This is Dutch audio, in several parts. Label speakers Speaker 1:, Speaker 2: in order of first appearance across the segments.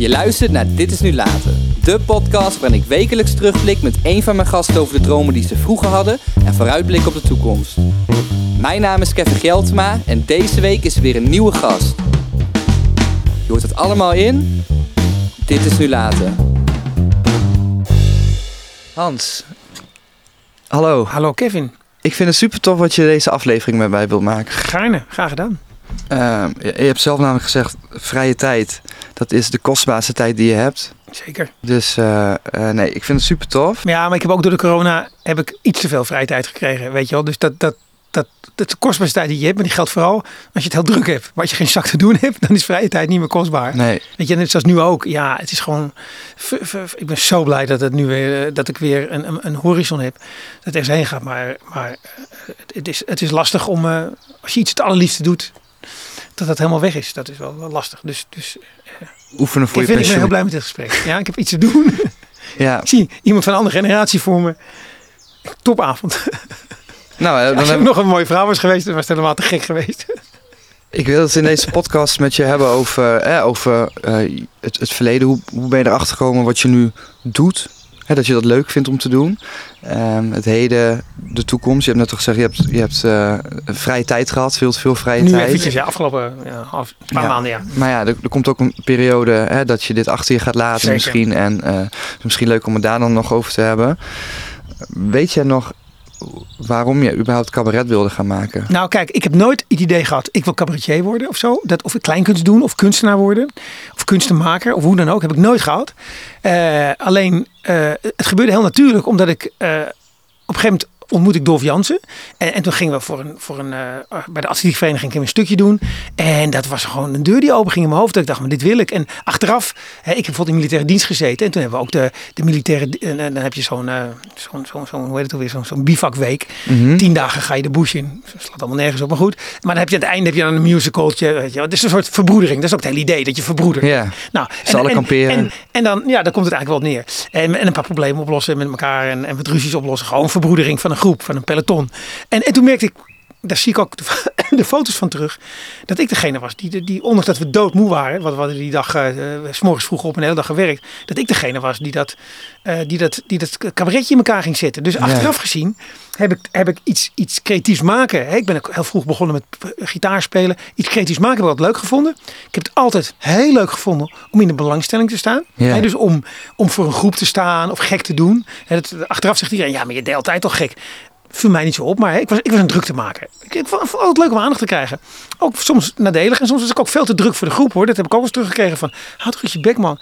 Speaker 1: Je luistert naar Dit is Nu Later. De podcast waarin ik wekelijks terugblik met een van mijn gasten over de dromen die ze vroeger hadden en vooruitblik op de toekomst. Mijn naam is Kevin Geltema en deze week is er weer een nieuwe gast. Je hoort het allemaal in Dit is Nu Later. Hans. Hallo.
Speaker 2: Hallo Kevin,
Speaker 1: Ik vind het super tof wat je deze aflevering met mij wilt maken.
Speaker 2: gaarne, graag gedaan.
Speaker 1: Ehm, je, je hebt zelf namelijk gezegd, vrije tijd, dat is de kostbaarste tijd die je hebt.
Speaker 2: Zeker.
Speaker 1: Dus eh, eh, nee, ik vind het super tof.
Speaker 2: Ja, maar ik heb ook door de corona heb ik iets te veel vrije tijd gekregen, weet je wel. Dus dat, dat, dat, dat is de kostbaarste tijd die je hebt, maar die geldt vooral als je het heel druk hebt. Maar als je geen zak te doen hebt, dan is vrije tijd niet meer kostbaar.
Speaker 1: Nee,
Speaker 2: Weet je, net zoals nu ook. Ja, het is gewoon. Ik ben zo blij dat het nu weer eh, dat ik weer een, een, horizon heb. Dat er eens heen gaat. Maar, maar het, is, het is lastig om als je iets het allerliefste doet, dat dat helemaal weg is. Dat is wel, wel lastig. Dus, dus
Speaker 1: oefenen voor
Speaker 2: ik,
Speaker 1: je
Speaker 2: vind, ik ben
Speaker 1: pensioen.
Speaker 2: heel blij met dit gesprek. Ja, ik heb iets te doen.
Speaker 1: Ja,
Speaker 2: ik zie iemand van een andere generatie voor me. Topavond.
Speaker 1: nou, eh, dan
Speaker 2: Als je
Speaker 1: heb,
Speaker 2: nog een mooie vrouw was geweest, dan was het helemaal te gek geweest.
Speaker 1: ik wil het in deze podcast met je hebben over, eh, over eh, het, het verleden. Hoe, hoe ben je erachter gekomen wat je nu doet? Hè, dat je dat leuk vindt om te doen. Ehm, het heden, de toekomst. Je hebt net al gezegd, je hebt, je hebt eh, vrije tijd gehad, veel veel vrije
Speaker 2: Nu
Speaker 1: tijd.
Speaker 2: eventjes, ja, afgelopen ja, half, paar
Speaker 1: Ja.
Speaker 2: maanden, ja.
Speaker 1: Maar ja, er, er komt ook een periode hè, dat je dit achter je gaat laten
Speaker 2: Zeker.
Speaker 1: misschien. En eh, het is misschien leuk om het daar dan nog over te hebben. Weet jij nog waarom je überhaupt cabaret wilde gaan maken?
Speaker 2: Nou, kijk, ik heb nooit het idee gehad, ik wil cabaretier worden of zo. Dat, of ik kleinkunst doen, of kunstenaar worden, of kunstenmaker, of hoe dan ook. Heb ik nooit gehad. Eh, alleen, eh, het gebeurde heel natuurlijk, omdat ik eh, op een gegeven moment ontmoet ik Dolf Jansen. En, en toen gingen we voor een, voor een, eh, bij de atletiekvereniging een stukje doen. En dat was gewoon een deur die open ging in mijn hoofd. Dat ik dacht, maar dit wil ik. En achteraf, hè, ik heb bijvoorbeeld in militaire dienst gezeten. En toen hebben we ook de, de militaire... En, en dan heb je zo'n, eh, zo'n, zo'n, hoe heet het alweer, zo'n, zo'n bivakweek.
Speaker 1: Mhm.
Speaker 2: Tien dagen ga je de bush in. Dat slaat allemaal nergens op, maar goed. Maar dan heb je aan het einde heb je dan een musicaltje. Weet je. Het is een soort verbroedering. Dat is ook het hele idee, dat je verbroedert.
Speaker 1: Ja,
Speaker 2: Nou,
Speaker 1: Z'n allen kamperen.
Speaker 2: En, en dan, ja, dan komt het eigenlijk wel neer. En, en een paar problemen oplossen met elkaar en, en wat ruzies oplossen. Gewoon verbroedering van een groep, van een peloton. En, en toen merkte ik, daar zie ik ook de, de foto's van terug, dat ik degene was die, die ondanks dat we doodmoe waren, want we hadden die dag, eh, s morgens vroeg op een hele dag gewerkt, dat ik degene was die dat, eh, die dat, die dat cabaretje in elkaar ging zetten. Dus achteraf gezien heb ik, heb ik iets, iets creatiefs maken. Hè, Ik ben ook heel vroeg begonnen met gitaar spelen. Iets creatiefs maken heb ik altijd leuk gevonden. Ik heb het altijd heel leuk gevonden om in de belangstelling te staan.
Speaker 1: Ja.
Speaker 2: Hè, dus om, om voor een groep te staan of gek te doen. Hè, dat, achteraf zegt iedereen, ja, maar je deed altijd al gek. Viel mij niet zo op, maar hè, ik was, ik was een druk te maken. Ik, ik vond het altijd leuk om aandacht te krijgen. Ook soms nadelig en soms was ik ook veel te druk voor de groep hoor. Dat heb ik ook eens teruggekregen van, houd eens je bek man.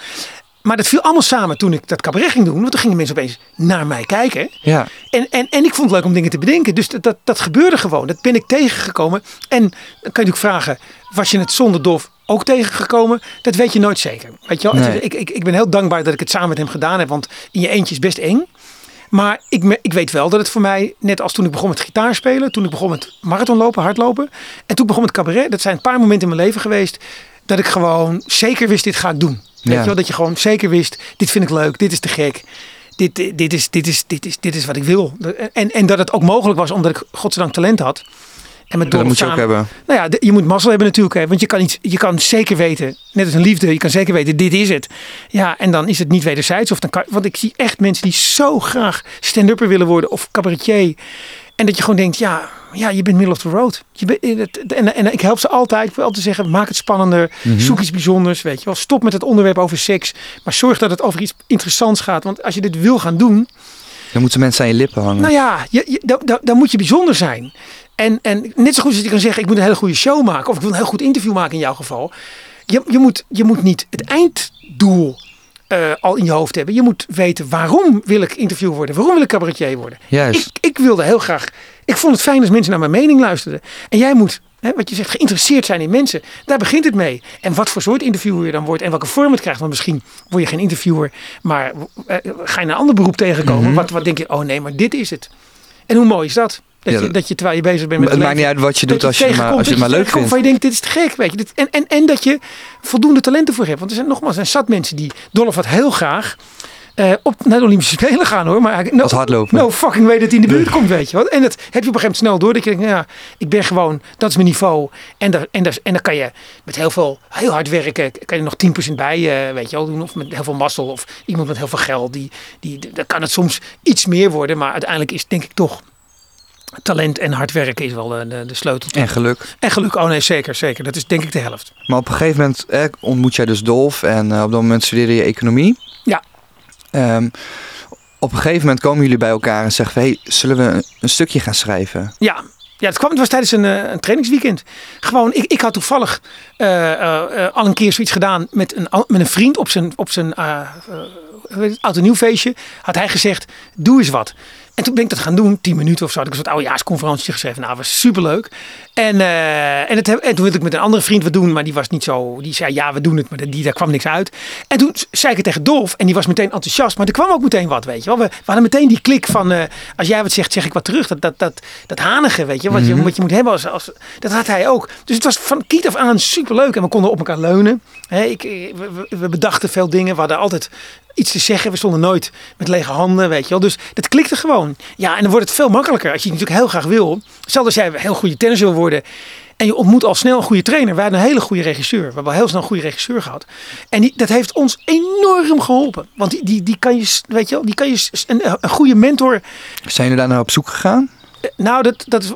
Speaker 2: Maar dat viel allemaal samen toen ik dat cabaret ging doen. Want toen gingen mensen opeens naar mij kijken.
Speaker 1: ja.
Speaker 2: En, en, en ik vond het leuk om dingen te bedenken. Dus dat, dat, dat gebeurde gewoon. Dat ben ik tegengekomen. En dan kan je natuurlijk vragen, was je het zonder Dolf ook tegengekomen? Dat weet je nooit zeker. Weet je wel?
Speaker 1: Nee.
Speaker 2: is- ik, ik, ik ben heel dankbaar dat ik het samen met hem gedaan heb. Want in je eentje is best eng. Maar ik, me- ik weet wel dat het voor mij, net als toen ik begon met gitaar spelen, toen ik begon met marathonlopen, hardlopen. En toen ik begon met cabaret. Dat zijn een paar momenten in mijn leven geweest dat ik gewoon zeker wist, dit ga ik doen. Weet je wel, dat je gewoon zeker wist, dit vind ik leuk, dit is te gek. Dit, dit, dit, is, dit, is, dit, is, dit is wat ik wil. En, en dat het ook mogelijk was omdat ik godzijdank talent had. En met
Speaker 1: Dat moet je ook hebben.
Speaker 2: nou ja, je moet mazzel hebben natuurlijk. Hè, want je kan, iets, je kan zeker weten, net als een liefde, je kan zeker weten, dit is het. Ja, en dan is het niet wederzijds. Of dan kan, want ik zie echt mensen die zo graag stand-upper willen worden of cabaretier. En dat je gewoon denkt, ja, ja je bent middle of the road. Je bent, en, en ik help ze altijd. Ik wil altijd zeggen, maak het spannender.
Speaker 1: Mhm.
Speaker 2: Zoek iets bijzonders, weet je wel. Stop met het onderwerp over seks. Maar zorg dat het over iets interessants gaat. Want als je dit wil gaan doen,
Speaker 1: Dan moeten mensen aan je lippen hangen.
Speaker 2: nou ja, je, je, dan, dan, dan moet je bijzonder zijn. En, en net zo goed als je kan zeggen, ik moet een hele goede show maken. Of ik wil een heel goed interview maken in jouw geval. Je, je, moet, je moet niet het einddoel eh, al in je hoofd hebben. Je moet weten, waarom wil ik interview worden? Waarom wil ik cabaretier worden?
Speaker 1: Juist.
Speaker 2: Ik, ik wilde heel graag... Ik vond het fijn als mensen naar mijn mening luisterden. En jij moet, hè, wat je zegt, geïnteresseerd zijn in mensen. Daar begint het mee. En wat voor soort interviewer je dan wordt en welke vorm het krijgt. Want misschien word je geen interviewer, maar eh, ga je een ander beroep tegenkomen. wat, wat denk je, oh nee, maar dit is het. En hoe mooi is dat? Dat,
Speaker 1: Ja,
Speaker 2: je,
Speaker 1: dat-
Speaker 2: je terwijl je bezig bent met
Speaker 1: het maakt niet uit wat je doet als je, maar, als je het maar leuk vindt.
Speaker 2: Van je denkt, dit is te gek, weet je. Dit, en, en, en dat je voldoende talenten voor hebt. Want er zijn nogmaals, er zijn zat mensen die Dolph had heel graag eh, op naar de Olympische Spelen gaan hoor. Maar no,
Speaker 1: Als hardlopen.
Speaker 2: No fucking way dat hij in de buurt komt, weet je wat. En dat heb je op een gegeven moment snel door. Dat je denkt, nou ja, ik ben gewoon, dat is mijn niveau. En, daar, en, daar, en dan kan je met heel veel, heel hard werken, kan je nog 10% bij, uh, weet je wel, doen. Of met heel veel mazzel. Of iemand met heel veel geld. Die, die, dan kan het soms iets meer worden. Maar uiteindelijk is denk ik toch talent en hard werken is wel de, de, sleutel.
Speaker 1: En geluk.
Speaker 2: En geluk, oh nee, zeker, zeker. Dat is denk ik de helft.
Speaker 1: Maar op een gegeven moment eh, ontmoet jij dus Dolf en uh, op dat moment studeerde je economie.
Speaker 2: Ja.
Speaker 1: Um, op een gegeven moment komen jullie bij elkaar en zeggen: hey, zullen we een, een stukje gaan schrijven?
Speaker 2: Ja, ja, het, kwam, het was tijdens een, een trainingsweekend. Gewoon, ik, ik had toevallig uh, uh, al een keer zoiets gedaan met een, met een vriend op zijn, op zijn oud en nieuw feestje. Had hij gezegd, doe eens wat. En toen ben ik dat gaan doen, 10 minuten of zo. Had ik een soort oudejaarsconferentie geschreven. Nou, was superleuk. En, uh, en, het, en toen wilde ik met een andere vriend wat doen, maar die was niet zo. Die zei ja, we doen het, maar die, daar kwam niks uit. En toen zei ik het tegen Dolf en die was meteen enthousiast. Maar er kwam ook meteen wat, weet je wel. We, we hadden meteen die klik van uh, als jij wat zegt, zeg ik wat terug. Dat, dat, dat, dat hanige, weet je, wat, je, wat je moet hebben als, als. Dat had hij ook. Dus het was van kiet af aan superleuk. En we konden op elkaar leunen. He, ik, we, we bedachten veel dingen. We hadden altijd iets te zeggen. We stonden nooit met lege handen, weet je wel. Dus dat klikte gewoon. Ja, en dan wordt het veel makkelijker als je het natuurlijk heel graag wil. Stel als jij een heel goede tennis wil worden. En je ontmoet al snel een goede trainer. Wij hadden een hele goede regisseur. We hebben al heel snel een goede regisseur gehad. En die, dat heeft ons enorm geholpen. Want die, die, die kan je, weet je wel, die kan je een, een goede mentor.
Speaker 1: Zijn jullie daar nou op zoek gegaan?
Speaker 2: Nou, dat, dat is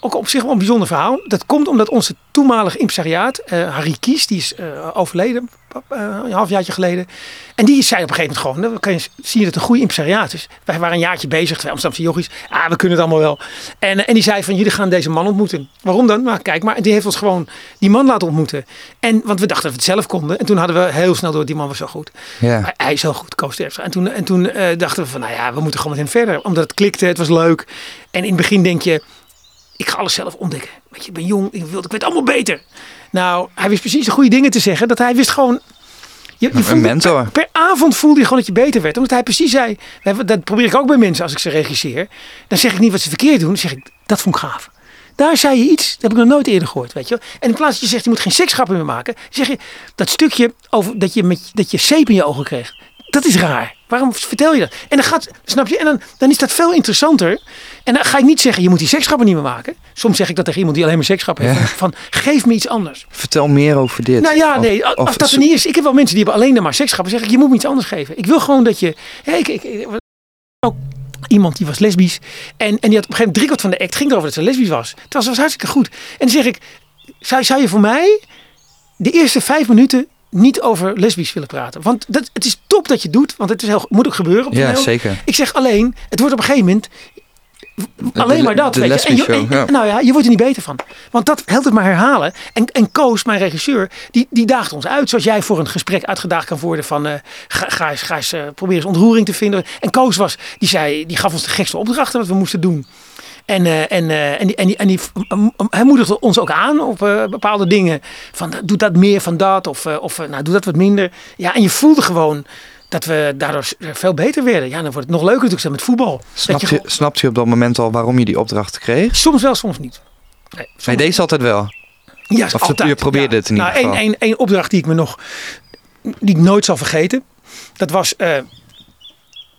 Speaker 2: ook op zich wel een bijzonder verhaal. Dat komt omdat onze toenmalige impresariaat, uh, Harry Kies, die is uh, overleden een halfjaartje geleden. En die zei op een gegeven moment gewoon, dan je, zie je dat een goede impresariaat is. Wij waren een jaartje bezig, twee Amsterdamse jochies. Ah, we kunnen het allemaal wel. En, en die zei van, jullie gaan deze man ontmoeten. Waarom dan? Nou, kijk maar. En die heeft ons gewoon die man laten ontmoeten. En, want we dachten dat we het zelf konden. En toen hadden we heel snel door, die man was zo goed.
Speaker 1: Ja.
Speaker 2: Hij is zo goed, Koos En toen, en toen uh, dachten we van, nou ja, we moeten gewoon met hem verder. Omdat het klikte, het was leuk. En in het begin denk je, ik ga alles zelf ontdekken. Weet je, ik ben jong, ik, wil, ik weet allemaal beter. Nou, hij wist precies de goede dingen te zeggen. Dat hij wist gewoon.
Speaker 1: Je, je een mentor.
Speaker 2: Per, per, avond voelde je gewoon dat je beter werd. Omdat hij precies zei. Dat probeer ik ook bij mensen als ik ze regisseer. Dan zeg ik niet wat ze verkeerd doen. Dan zeg ik, dat vond ik gaaf. Daar zei je iets, dat heb ik nog nooit eerder gehoord. Weet je? En in plaats dat je zegt, je moet geen seksgrappen meer maken. Zeg je, dat stukje over dat je, met, dat je zeep in je ogen kreeg. Dat is raar. Waarom vertel je dat? En dan gaat, snap je? En dan, dan is dat veel interessanter. En dan ga ik niet zeggen, je moet die seksgrappen niet meer maken. Soms zeg ik dat tegen iemand die alleen maar seksgrappen heeft. Van, geef me iets anders.
Speaker 1: Vertel meer over dit.
Speaker 2: Nou ja, nee, of, als of, dat er niet is. Ik heb wel mensen die hebben alleen maar seksgrappen. Zeg ik, je moet me iets anders geven. Ik wil gewoon dat je... Ja, ik, ik, ook iemand die was lesbisch. En, en die had op een gegeven moment driekwart van de act ging erover dat ze lesbisch was. Het was, was hartstikke goed. En dan zeg ik, zou, zou je voor mij de eerste vijf minuten niet over lesbisch willen praten. Want dat, het is top dat je doet, want het is heel, moet ook gebeuren. Op
Speaker 1: ja, zeker.
Speaker 2: Ik zeg alleen, het wordt op een gegeven moment alleen maar dat.
Speaker 1: De
Speaker 2: weet je. En, en. Nou ja, je wordt er niet beter van. Want dat helpt het maar herhalen. En, en Koos, mijn regisseur, die, die daagt ons uit. Zoals jij voor een gesprek uitgedaagd kan worden van... Uh, ga, ga eens, ga eens uh, probeer eens ontroering te vinden. En Koos was, die, zei, die gaf ons de gekste opdrachten wat we moesten doen. En, uh, en, uh, en, die, en, die, en die, hij moedigde ons ook aan op uh, bepaalde dingen. Van doe dat meer van dat. Of, of nou, doe dat wat minder. Ja, en je voelde gewoon dat we daardoor veel beter werden. Ja, dan wordt het nog leuker natuurlijk met voetbal.
Speaker 1: Snapt
Speaker 2: je,
Speaker 1: snapt je op dat moment al waarom je die opdracht kreeg?
Speaker 2: Soms wel, soms niet.
Speaker 1: Nee, soms nee deze altijd wel?
Speaker 2: Ja,
Speaker 1: of
Speaker 2: altijd.
Speaker 1: je probeerde
Speaker 2: ja.
Speaker 1: het in ieder
Speaker 2: nou? Één, één opdracht die ik me nog... Die ik nooit zal vergeten. Dat was... Wij,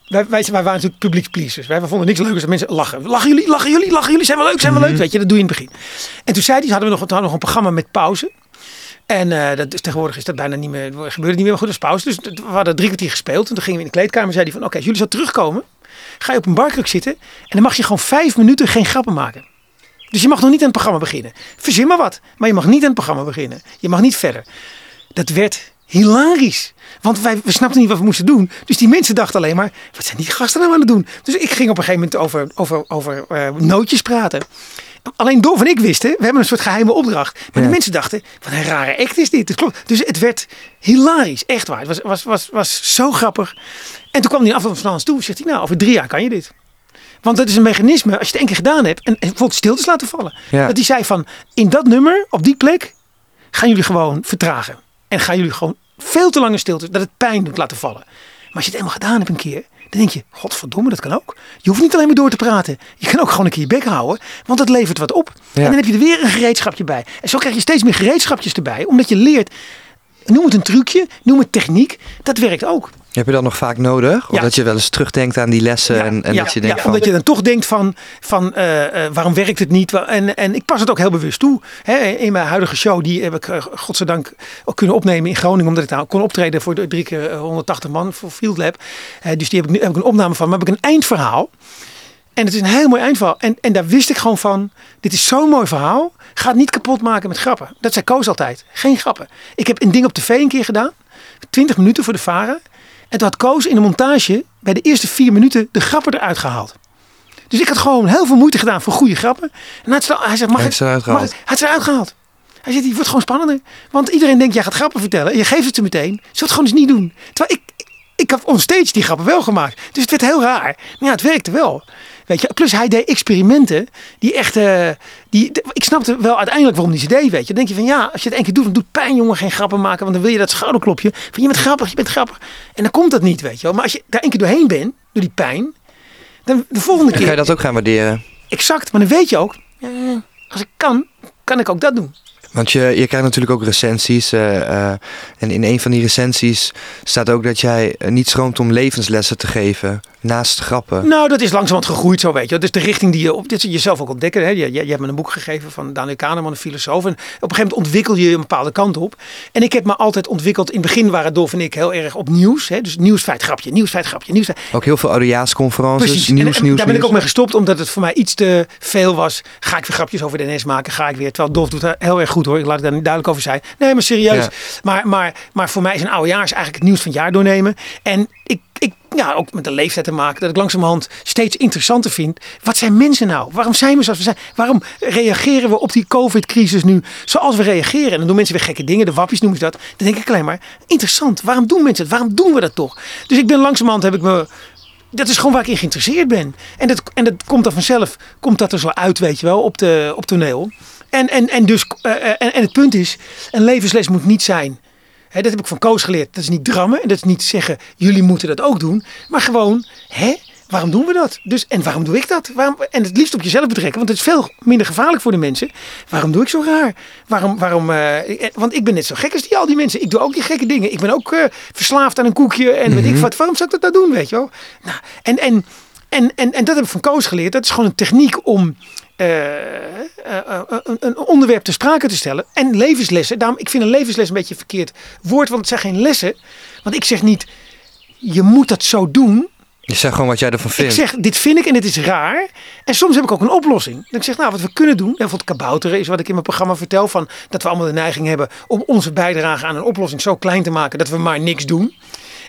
Speaker 2: wij, wij, waren natuurlijk publiek pleasers. Wij vonden niks leukers dan mensen lachen. Lachen jullie, lachen jullie, lachen jullie, zijn wel leuk, zijn wel leuk. -hmm. Weet je, dat doe je in het begin. En toen zei hij, hadden we nog, hadden nog een programma met pauze. En uh, dat tegenwoordig is dat bijna niet meer, gebeurde niet meer goed als pauze. Dus we hadden drie kwartier gespeeld. En toen gingen we in de kleedkamer en zei hij van, oké, jullie zo terugkomen, ga je op een barkruk zitten. En dan mag je gewoon vijf minuten geen grappen maken. Dus je mag nog niet aan het programma beginnen. Verzin maar wat, maar je mag niet aan het programma beginnen. Je mag niet verder. Dat werd hilarisch. Want wij, we snapten niet wat we moesten doen. Dus die mensen dachten alleen maar, wat zijn die gasten nou aan het doen? Dus ik ging op een gegeven moment over, over, over uh, nootjes praten. Alleen Dolf en ik wisten, we hebben een soort geheime opdracht. Maar ja. de mensen dachten, wat een rare act is dit. Klopt. Dus het werd hilarisch, echt waar. Het was, was, was, was zo grappig. En toen kwam hij af van ons toe. Zegt hij, nou, over drie jaar kan je dit. Want dat is een mechanisme, als je het één keer gedaan hebt. En, bijvoorbeeld stiltes laten vallen.
Speaker 1: Ja.
Speaker 2: Dat hij zei van, in dat nummer, op die plek, gaan jullie gewoon vertragen. En gaan jullie gewoon veel te lange stilte, dat het pijn doet laten vallen. Maar als je het eenmaal gedaan hebt een keer, dan denk je, godverdomme, dat kan ook. Je hoeft niet alleen maar door te praten. Je kan ook gewoon een keer je bek houden, want dat levert wat op. Ja. En dan heb je er weer een gereedschapje bij. En zo krijg je steeds meer gereedschapjes erbij, omdat je leert, Noem het een trucje, noem het techniek. Dat werkt ook.
Speaker 1: Heb je dat nog vaak nodig? Of
Speaker 2: Ja.
Speaker 1: dat je wel eens terugdenkt aan die lessen
Speaker 2: Ja,
Speaker 1: en, en
Speaker 2: ja,
Speaker 1: dat je denkt
Speaker 2: ja,
Speaker 1: van...
Speaker 2: omdat je dan toch denkt van, van eh, eh, waarom werkt het niet? En, en ik pas het ook heel bewust toe. Hè, in mijn huidige show, die heb ik eh, godzijdank ook kunnen opnemen in Groningen. Omdat ik daar kon optreden voor de drie keer eh, 180 man voor Field Lab. Dus die heb ik, nu heb ik een opname van. Maar heb ik een eindverhaal. En het is een heel mooi eindverhaal. En, en daar wist ik gewoon van, dit is zo'n mooi verhaal. Ga het niet kapot maken met grappen. Dat zei Koos altijd. Geen grappen. Ik heb een ding op tv een keer gedaan. 20 minuten voor de varen. En toen had Koos in de montage bij de eerste vier minuten de grappen eruit gehaald. Dus ik had gewoon heel veel moeite gedaan voor goede grappen. En hij, had ze- hij zei, mag ik?
Speaker 1: ze eruit gehaald.
Speaker 2: Hij had ze eruit gehaald. Hij zegt, die wordt gewoon spannender. Want iedereen denkt, jij gaat grappen vertellen. En je geeft het ze meteen. We het gewoon eens niet doen? Terwijl ik, ik, heb onstage die grappen wel gemaakt. Dus het werd heel raar. Maar ja, het werkte wel. Weet je, plus hij deed experimenten die echt, eh, die, ik snapte wel uiteindelijk waarom hij ze deed, weet je. Dan denk je van ja, als je het één keer doet, dan doet pijn jongen, geen grappen maken, want dan wil je dat schouderklopje. Van je bent grappig, je bent grappig. En dan komt dat niet, weet je wel. Maar als je daar één keer doorheen bent, door die pijn, dan de volgende
Speaker 1: Dan ga je
Speaker 2: keer,
Speaker 1: dat ook gaan waarderen.
Speaker 2: exact, maar dan weet je ook, eh, als ik kan, kan ik ook dat doen.
Speaker 1: Want je, je krijgt natuurlijk ook recensies. eh, en in een van die recensies staat ook dat jij niet schroomt om levenslessen te geven. Naast grappen.
Speaker 2: Nou, dat is langzamerhand gegroeid zo, weet je. wel. Dus de richting die je op dit jezelf ook ontdekken. Hè. Je, je, je hebt me een boek gegeven van Daniel Kahneman, een filosoof. En op een gegeven moment ontwikkel je een bepaalde kant op. En ik heb me altijd ontwikkeld. In het begin waren Dolf en ik heel erg op nieuws. Hè. Dus nieuwsfeit, grapje, nieuwsfeit, grapje, nieuwsfeit.
Speaker 1: Ook heel veel oudejaarsconferences.
Speaker 2: En-
Speaker 1: Nieuws,
Speaker 2: en,
Speaker 1: nieuws,
Speaker 2: daar ben ik
Speaker 1: nieuws.
Speaker 2: ook mee gestopt, omdat het voor mij iets te veel was. Ga ik weer grapjes over de NS maken? Ga ik weer? Terwijl Dolf doet dat heel erg goed hoor. Ik laat het daar niet duidelijk over zijn. Nee, maar serieus.
Speaker 1: Ja.
Speaker 2: Maar, maar, maar voor mij is een oudejaars eigenlijk het nieuws van het jaar doornemen. En ik, ik, ja, ook met de leeftijd te maken, dat ik langzamerhand steeds interessanter vind. Wat zijn mensen nou? Waarom zijn we zoals we zijn? Waarom reageren we op die COVID-crisis nu zoals we reageren? En dan doen mensen weer gekke dingen. De wappies noemen ze dat. Dan denk ik alleen maar, interessant. Waarom doen mensen het? Waarom doen we dat toch? Dus ik ben langzamerhand heb ik me dat is gewoon waar ik in geïnteresseerd ben. En dat, en dat komt dan vanzelf, komt dat er zo uit, weet je wel, op, de, op toneel. En, en, en, dus, eh, eh, en, en het punt is, een levensles moet niet zijn. Dat heb ik van Koos geleerd. Dat is niet drammen. En dat is niet zeggen, jullie moeten dat ook doen. Maar gewoon, hè, waarom doen we dat? Dus, en waarom doe ik dat? Waarom, en het liefst op jezelf betrekken. Want het is veel minder gevaarlijk voor de mensen. Waarom doe ik zo raar? Waarom, waarom, eh, eh, want ik ben net zo gek als die, al die mensen. Ik doe ook die gekke dingen. Ik ben ook eh, verslaafd aan een koekje. En weet ik wat. Waarom zou ik dat nou doen, weet je wel? Nou, en, en, en, en, en dat heb ik van Koos geleerd. Dat is gewoon een techniek om een, een onderwerp ter sprake te stellen. En levenslessen. Daarom, ik vind een levensles een beetje een verkeerd woord. Want het zijn geen lessen. Want ik zeg niet, je moet dat zo doen.
Speaker 1: Je zegt gewoon wat jij ervan
Speaker 2: Ik
Speaker 1: vindt.
Speaker 2: zeg, dit vind ik en dit is raar. En soms heb ik ook een oplossing. Dat ik zeg, nou, wat we kunnen doen. Bijvoorbeeld kabouteren is wat ik in mijn programma vertel. Van dat we allemaal de neiging hebben om onze bijdrage aan een oplossing zo klein te maken. Dat we maar niks doen.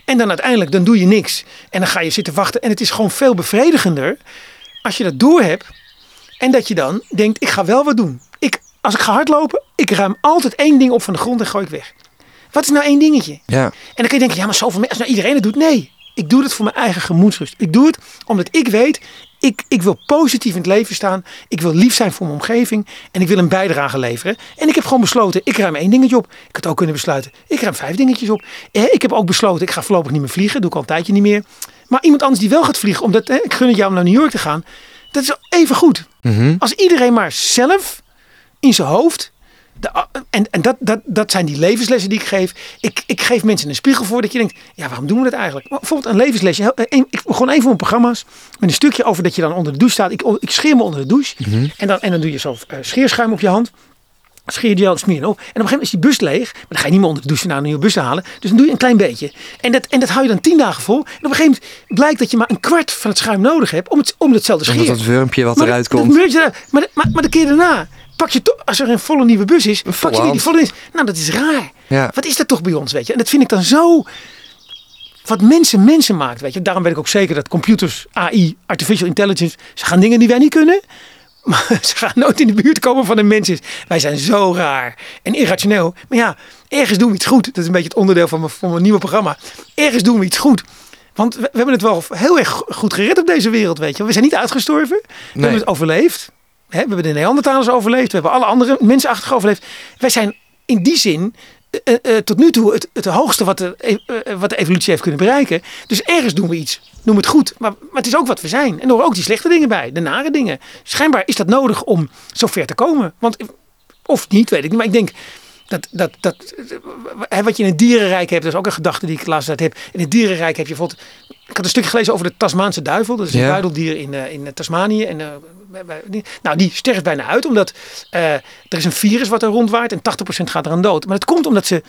Speaker 2: En dan uiteindelijk, dan doe je niks. En dan ga je zitten wachten. En het is gewoon veel bevredigender als je dat door hebt. En dat je dan denkt, ik ga wel wat doen. Ik, als ik ga hardlopen, ik ruim altijd één ding op van de grond en gooi ik weg. Wat is nou één dingetje?
Speaker 1: Ja.
Speaker 2: En dan kun je denken, ja, maar zoveel mensen, als nou iedereen het doet. Nee, ik doe het voor mijn eigen gemoedsrust. Ik doe het omdat ik weet, ik, ik wil positief in het leven staan. Ik wil lief zijn voor mijn omgeving. En ik wil een bijdrage leveren. En ik heb gewoon besloten, ik ruim één dingetje op. Ik had ook kunnen besluiten, ik ruim vijf dingetjes op. Eh, ik heb ook besloten, ik ga voorlopig niet meer vliegen. doe ik al een tijdje niet meer. Maar iemand anders die wel gaat vliegen, omdat eh, ik gun het jou om naar New York te gaan. Dat is even goed.
Speaker 1: Mhm.
Speaker 2: Als iedereen maar zelf in zijn hoofd. De, en en dat, dat, dat zijn die levenslessen die ik geef. Ik, ik geef mensen een spiegel voor dat je denkt: ja, waarom doen we dat eigenlijk? Maar Bijvoorbeeld een levenslesje. een- Ik begon een van mijn programma's met een stukje over dat je dan onder de douche staat. Ik, ik scheer me onder de douche. en, dan, en dan doe je zo eh, scheerschuim op je hand. Scheer je gel, smeer je op. En op een gegeven moment is die bus leeg. Maar dan ga je niet meer onder de douche naar een nieuwe bus halen. Dus dan doe je een klein beetje. En dat, en dat hou je dan tien dagen vol. En op een gegeven moment blijkt dat je maar een kwart van het schuim nodig hebt om, het, om hetzelfde
Speaker 1: Omdat
Speaker 2: scheren.
Speaker 1: dat wurmpje wat
Speaker 2: Maar
Speaker 1: eruit
Speaker 2: dat-
Speaker 1: komt.
Speaker 2: Dat maar, de- maar, maar de keer daarna pak je toch, als er een volle nieuwe bus is, pak je die, volle is. Nou, dat is raar.
Speaker 1: Ja.
Speaker 2: Wat is dat toch bij ons, weet je? En dat vind ik dan zo. Wat mensen mensen maakt, weet je. Daarom weet ik ook zeker dat computers, AI, artificial intelligence, ze gaan dingen die wij niet kunnen. Maar ze gaan nooit in de buurt komen van een mens. Wij zijn zo raar en irrationeel. Maar ja, ergens doen we iets goed. Dat is een beetje het onderdeel van mijn, van mijn nieuwe programma. Ergens doen we iets goed. Want we, we hebben het wel heel erg goed gered op deze wereld, weet je. We zijn niet uitgestorven. We
Speaker 1: Nee.
Speaker 2: hebben het overleefd. We hebben de Neandertalers overleefd. We hebben alle andere mensenachtigen overleefd. Wij zijn in die zin eh, eh, tot nu toe het, het hoogste wat de, eh, eh, wat de evolutie heeft kunnen bereiken. Dus ergens doen we iets. Noem het goed. Maar, maar het is ook wat we zijn. En er horen ook die slechte dingen bij. De nare dingen. Schijnbaar is dat nodig om zo ver te komen. Want, of niet, weet ik niet. Maar ik denk, dat, dat, dat, wat je in het dierenrijk hebt, dat is ook een gedachte die ik de laatste tijd heb. In het dierenrijk heb je bijvoorbeeld. Ik had een stukje gelezen over de Tasmaanse duivel. Dat is een
Speaker 1: Ja.
Speaker 2: buideldier in, eh, in Tasmanië. En, eh, nou, die sterft bijna uit, omdat eh, er is een virus wat er rondwaait en 80% gaat eraan dood. Maar dat komt omdat ze.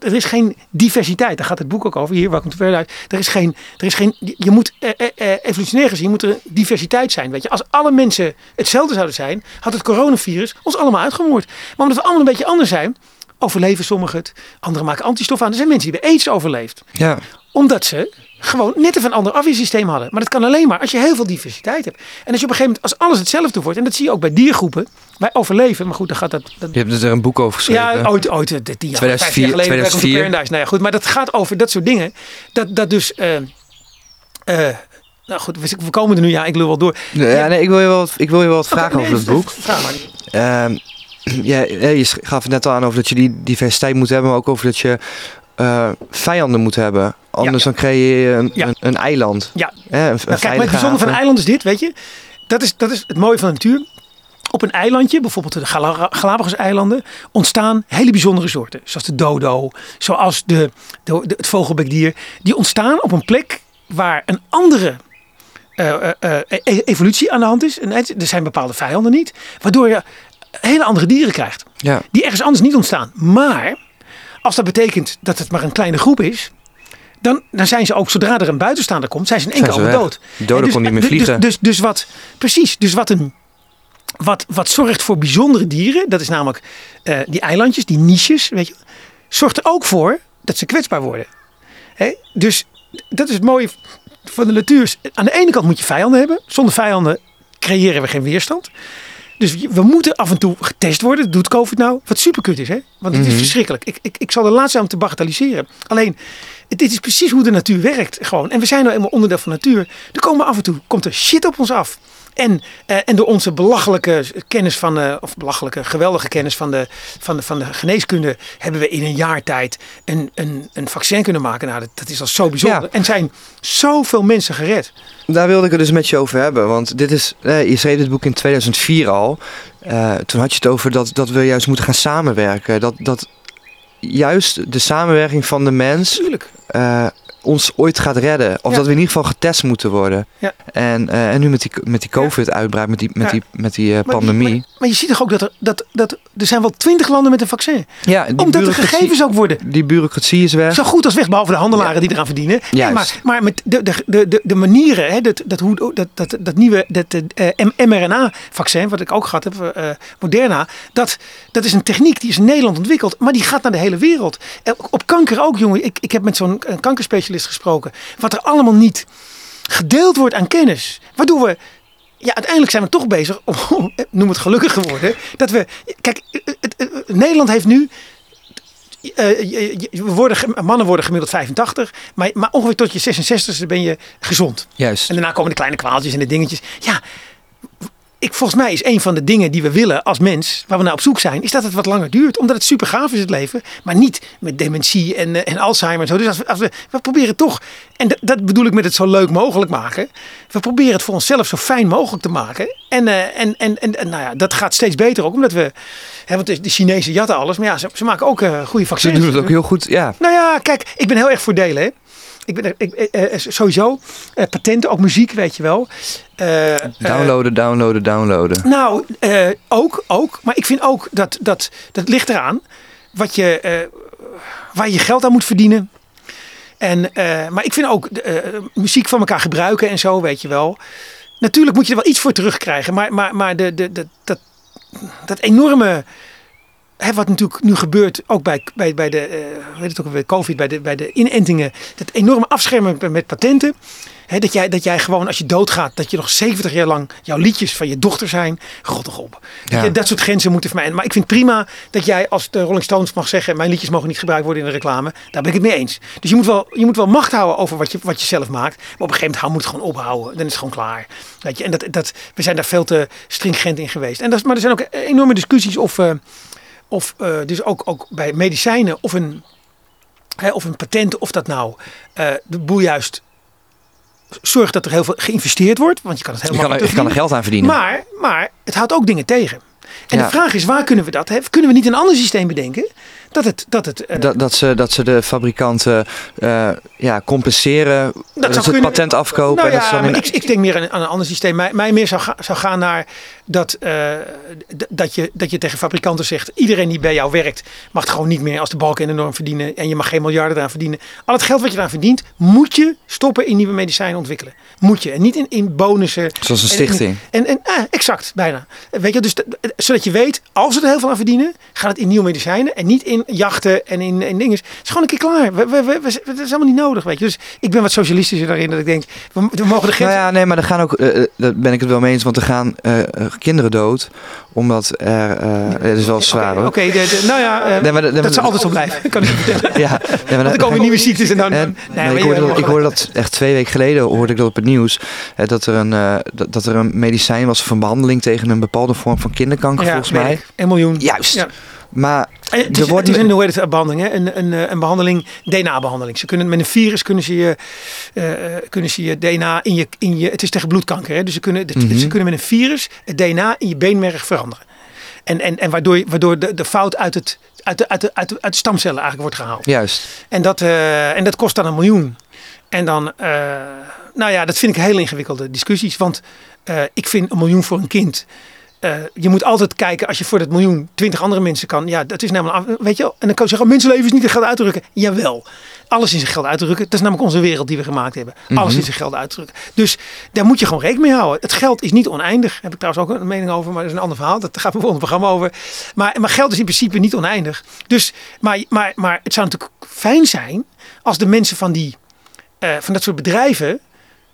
Speaker 2: Er is geen diversiteit. Daar gaat het boek ook over. Hier, Welcome to Paradise. Er is geen. Er is geen je- moet eh, eh, eh, evolutionair gezien moet er een diversiteit zijn. Weet je, als alle mensen hetzelfde zouden zijn, had het coronavirus ons allemaal uitgemoord. Maar omdat we allemaal een beetje anders zijn, overleven sommigen het. Anderen maken antistoffen aan. Er zijn mensen die bij aids overleefd.
Speaker 1: Ja.
Speaker 2: Omdat ze gewoon net even een ander afweersysteem hadden. Maar dat kan alleen maar als je heel veel diversiteit hebt. En als je op een gegeven moment, als alles hetzelfde wordt. En dat zie je ook bij diergroepen. Wij overleven. Maar goed, dan gaat dat... dat
Speaker 1: Je hebt er een boek over geschreven.
Speaker 2: ja, ooit, ooit, eh, tien jaar,
Speaker 1: 2004,
Speaker 2: vijf jaar geleden, Welcome to
Speaker 1: 2004.
Speaker 2: Paradise. Nou ja, goed, maar dat gaat over dat soort dingen. Dat, dat dus, eh, eh, nou goed, we, komen er nu, ja, ik lul wel door.
Speaker 1: Ja, nee, ik wil je wel wat, ik wil je wel wat vragen
Speaker 2: nee,
Speaker 1: over het boek.
Speaker 2: Vraag maar.
Speaker 1: Ehm, ja, je gaf het net al aan over dat je die diversiteit moet hebben, maar ook over dat je eh, vijanden moet hebben. Anders
Speaker 2: Ja.
Speaker 1: dan creëer je een,
Speaker 2: Ja.
Speaker 1: een, een eiland.
Speaker 2: Ja.
Speaker 1: Hè, een, een
Speaker 2: Nou, kijk, maar het bijzondere van een eiland is dit, weet je. Dat is, dat is het mooie van de natuur. Op een eilandje, bijvoorbeeld de Gala- Galapagos-eilanden, ontstaan hele bijzondere soorten. Zoals de dodo, zoals de, de, de- het vogelbekdier. Die ontstaan op een plek waar een andere eh, eh, eh, e- evolutie aan de hand is. En er zijn bepaalde vijanden niet. Waardoor je hele andere dieren krijgt.
Speaker 1: Ja.
Speaker 2: Die ergens anders niet ontstaan. Maar als dat betekent dat het maar een kleine groep is. Dan, dan zijn ze ook, zodra er een buitenstaander komt, zijn ze in één keer dood.
Speaker 1: Die dodo
Speaker 2: En dus-
Speaker 1: kon niet meer
Speaker 2: dus-
Speaker 1: vliegen.
Speaker 2: Dus, dus, wat, precies, dus wat, een, wat, wat zorgt voor bijzondere dieren, dat is namelijk eh, die eilandjes, die niches, weet je, zorgt er ook voor dat ze kwetsbaar worden. Hè? Dus dat is het mooie van de natuur. Aan de ene kant moet je vijanden hebben. Zonder vijanden creëren we geen weerstand. Dus we moeten af en toe getest worden. Dat doet COVID nou. Wat superkut is, hè? Want het is
Speaker 1: Mhm.
Speaker 2: verschrikkelijk. Ik, ik, ik zal er laatst aan te bagatelliseren. Alleen, dit is precies hoe de natuur werkt. Gewoon. En we zijn nou eenmaal onderdeel van de natuur. Er komen af en toe komt er shit op ons af. En, eh, en door onze belachelijke kennis van de, of belachelijke, geweldige kennis van de, van de, van de geneeskunde, hebben we in een jaar tijd een, een, een vaccin kunnen maken. Nou, dat, dat is al zo bijzonder.
Speaker 1: Ja.
Speaker 2: En zijn zoveel mensen gered.
Speaker 1: Daar wilde ik het dus met je over hebben. Want dit is, je schreef dit boek in 2004 al. Eh, toen had je het over dat, dat we juist moeten gaan samenwerken. Dat, dat juist de samenwerking van de mens
Speaker 2: Tuurlijk.
Speaker 1: Ons ooit gaat redden. Of
Speaker 2: Ja.
Speaker 1: dat we in ieder geval getest moeten worden.
Speaker 2: Ja.
Speaker 1: En, eh, en nu met die, met die COVID-uitbraak, met die, met
Speaker 2: Ja.
Speaker 1: die, met die eh, pandemie.
Speaker 2: Maar, maar je ziet toch ook dat er, dat, dat er zijn wel twintig landen met een vaccin.
Speaker 1: ja, die
Speaker 2: Omdat de gegevens ook worden
Speaker 1: Die bureaucratie is weg.
Speaker 2: zo goed als weg, behalve de handelaren die eraan verdienen.
Speaker 1: Juist.
Speaker 2: maar, maar met de, de, de, de, de manieren, hè, dat, dat, hoe, dat, dat, dat nieuwe dat, eh, mRNA-vaccin, wat ik ook gehad heb, Moderna, dat, dat is een techniek die is in Nederland ontwikkeld, maar die gaat naar de hele wereld. En op kanker ook, jongen. Ik, ik heb met zo'n eh, gesproken. Wat er allemaal niet gedeeld wordt aan kennis. Waardoor we ja, uiteindelijk zijn we toch bezig, om, noem het gelukkig geworden, dat we, kijk, het, het- het- Nederland heeft nu, eh, we worden, mannen worden gemiddeld 85, maar, maar ongeveer tot je 66e ben je gezond.
Speaker 1: Juist.
Speaker 2: En daarna komen de kleine kwaaltjes en de dingetjes. Ja, ik, volgens mij is een van de dingen die we willen als mens, waar we naar op zoek zijn, is dat het wat langer duurt. Omdat het super gaaf is het leven, maar niet met dementie en, eh, en Alzheimer en zo. Dus als we, als we, we proberen toch, en dat, bedoel ik met het zo leuk mogelijk maken. We proberen het voor onszelf zo fijn mogelijk te maken. En, eh, en, en, en, en nou ja, dat gaat steeds beter ook, omdat we, hè, want de, de Chinezen jatten alles, maar ja, ze, ze maken ook eh, goede
Speaker 1: Ze
Speaker 2: vaccins.
Speaker 1: doen het ook heel goed. Ja,
Speaker 2: Nou ja, kijk, ik ben heel erg voor delen. Hè. Ik ben er- ik, eh, eh, sowieso eh, patenten, ook muziek, weet je wel.
Speaker 1: Downloaden, downloaden, downloaden.
Speaker 2: nou, ook, ook. Maar ik vind ook dat dat, dat ligt eraan wat je, waar je geld aan moet verdienen. En, maar ik vind ook muziek van elkaar gebruiken en zo, weet je wel. Natuurlijk moet je er wel iets voor terugkrijgen. Maar, maar, maar de, de, de, dat, dat enorme. Hè, wat natuurlijk nu gebeurt, ook bij, bij, bij de, eh, hoe heet het ook, bij COVID, bij de, bij de inentingen. Dat enorme afschermen met- patenten. Hè, dat, jij, dat jij gewoon als je doodgaat, dat je nog 70 jaar lang jouw liedjes van je dochter zijn. God toch op. Dat,
Speaker 1: Ja.
Speaker 2: dat soort grenzen moeten vermijden. Maar ik vind prima dat jij als de Rolling Stones mag zeggen, mijn liedjes mogen niet gebruikt worden in de reclame. Daar ben ik het mee eens. Dus je moet wel, je moet wel macht houden over wat je, wat je zelf maakt. Maar op een gegeven moment moet het gewoon ophouden. Dan is het gewoon klaar. Weet je? En dat, dat, we zijn daar veel te stringent in geweest. En dat, maar er zijn ook enorme discussies of, eh, of eh, dus ook, ook bij medicijnen of een, hè, of een patent, of dat nou eh, de boel juist zorgt dat er heel veel geïnvesteerd wordt. Want je kan het heel
Speaker 1: Je kan, er, je kan er geld aan verdienen.
Speaker 2: Maar, maar het houdt ook dingen tegen. En
Speaker 1: Ja.
Speaker 2: de vraag is, waar kunnen we dat? Hè? Kunnen we niet een ander systeem bedenken? Dat het, dat het eh,
Speaker 1: Dat, dat, ze, dat ze de fabrikanten eh, ja, compenseren. Dat, ze het patent afkopen.
Speaker 2: Nou
Speaker 1: en dat ze dan in-
Speaker 2: ik, ik denk meer aan, aan een ander systeem. Mij, mij meer zou, ga- zou gaan naar dat, eh, dat, je, dat je tegen fabrikanten zegt... iedereen die bij jou werkt mag het gewoon niet meer als de balken in de norm verdienen... en je mag geen miljarden eraan verdienen. Al het geld wat je eraan verdient, moet je stoppen in nieuwe medicijnen ontwikkelen. Moet je. En niet in, in bonussen.
Speaker 1: Zoals een
Speaker 2: En-
Speaker 1: stichting.
Speaker 2: En, en, ah, exact, bijna. Weet je, dus dat- zodat je weet, als we er heel veel aan verdienen, gaat het in nieuwe medicijnen en niet in jachten en in, in dingen. Het is gewoon een keer klaar. We, we, we, we- het is helemaal niet nodig, weet je. Dus ik ben wat socialistischer daarin dat ik denk, we, we mogen de grens...
Speaker 1: Nou ja, nee, maar er gaan ook, eh, eh, daar ben ik het wel mee eens, want er gaan eh, kinderen dood. Omdat er, het is wel zwaar
Speaker 2: Oké, nou ja,
Speaker 1: Nee, maar
Speaker 2: dat zal altijd zo blijven, kan ik vertellen.
Speaker 1: Ja, nee, maar
Speaker 2: er komen nieuwe ziektes en dan... Nee,
Speaker 1: maar ik, hoorde dat, ik hoorde dat echt twee weken geleden hoorde ik dat op het nieuws. dat, er een, dat, dat er een medicijn was van behandeling tegen een bepaalde vorm van kinderkanker
Speaker 2: Ja,
Speaker 1: volgens mij.
Speaker 2: Een miljoen.
Speaker 1: Juist.
Speaker 2: Ja.
Speaker 1: Maar
Speaker 2: En het
Speaker 1: Er
Speaker 2: is,
Speaker 1: wordt
Speaker 2: het is een, hoe heet het, behandeling, hè? Een, een, eh, een behandeling, DNA-behandeling. Ze kunnen met een virus kunnen ze je, eh, eh, kunnen ze je DNA in je, in je, het is tegen bloedkanker, hè? dus ze kunnen,
Speaker 1: Mhm.
Speaker 2: ze kunnen met een virus het DNA in je beenmerg veranderen. En, en, en waardoor, waardoor de, de fout uit, het, uit, de, uit, de, uit, de, uit de stamcellen eigenlijk wordt gehaald.
Speaker 1: juist.
Speaker 2: En dat, en dat kost dan een miljoen. En dan, nou ja, dat vind ik heel ingewikkelde discussies. Want ik vind een miljoen voor een kind. Eh, je moet altijd kijken, als je voor dat miljoen twintig andere mensen kan. Ja, dat is namelijk, weet je wel. En dan kan je zeggen, oh, mensenleven is niet in geld uit te drukken. Jawel, alles in zijn geld uit te drukken. Dat is namelijk onze wereld die we gemaakt hebben. Alles in zijn geld uit te drukken. Dus daar moet je gewoon rekening mee houden. Het geld is niet oneindig. Daar heb ik trouwens ook een mening over, maar dat is een ander verhaal. Dat gaat mijn volgende programma over. Maar, maar geld is in principe niet oneindig. Dus, maar, maar, maar het zou natuurlijk fijn zijn als de mensen van, die, eh, van dat soort bedrijven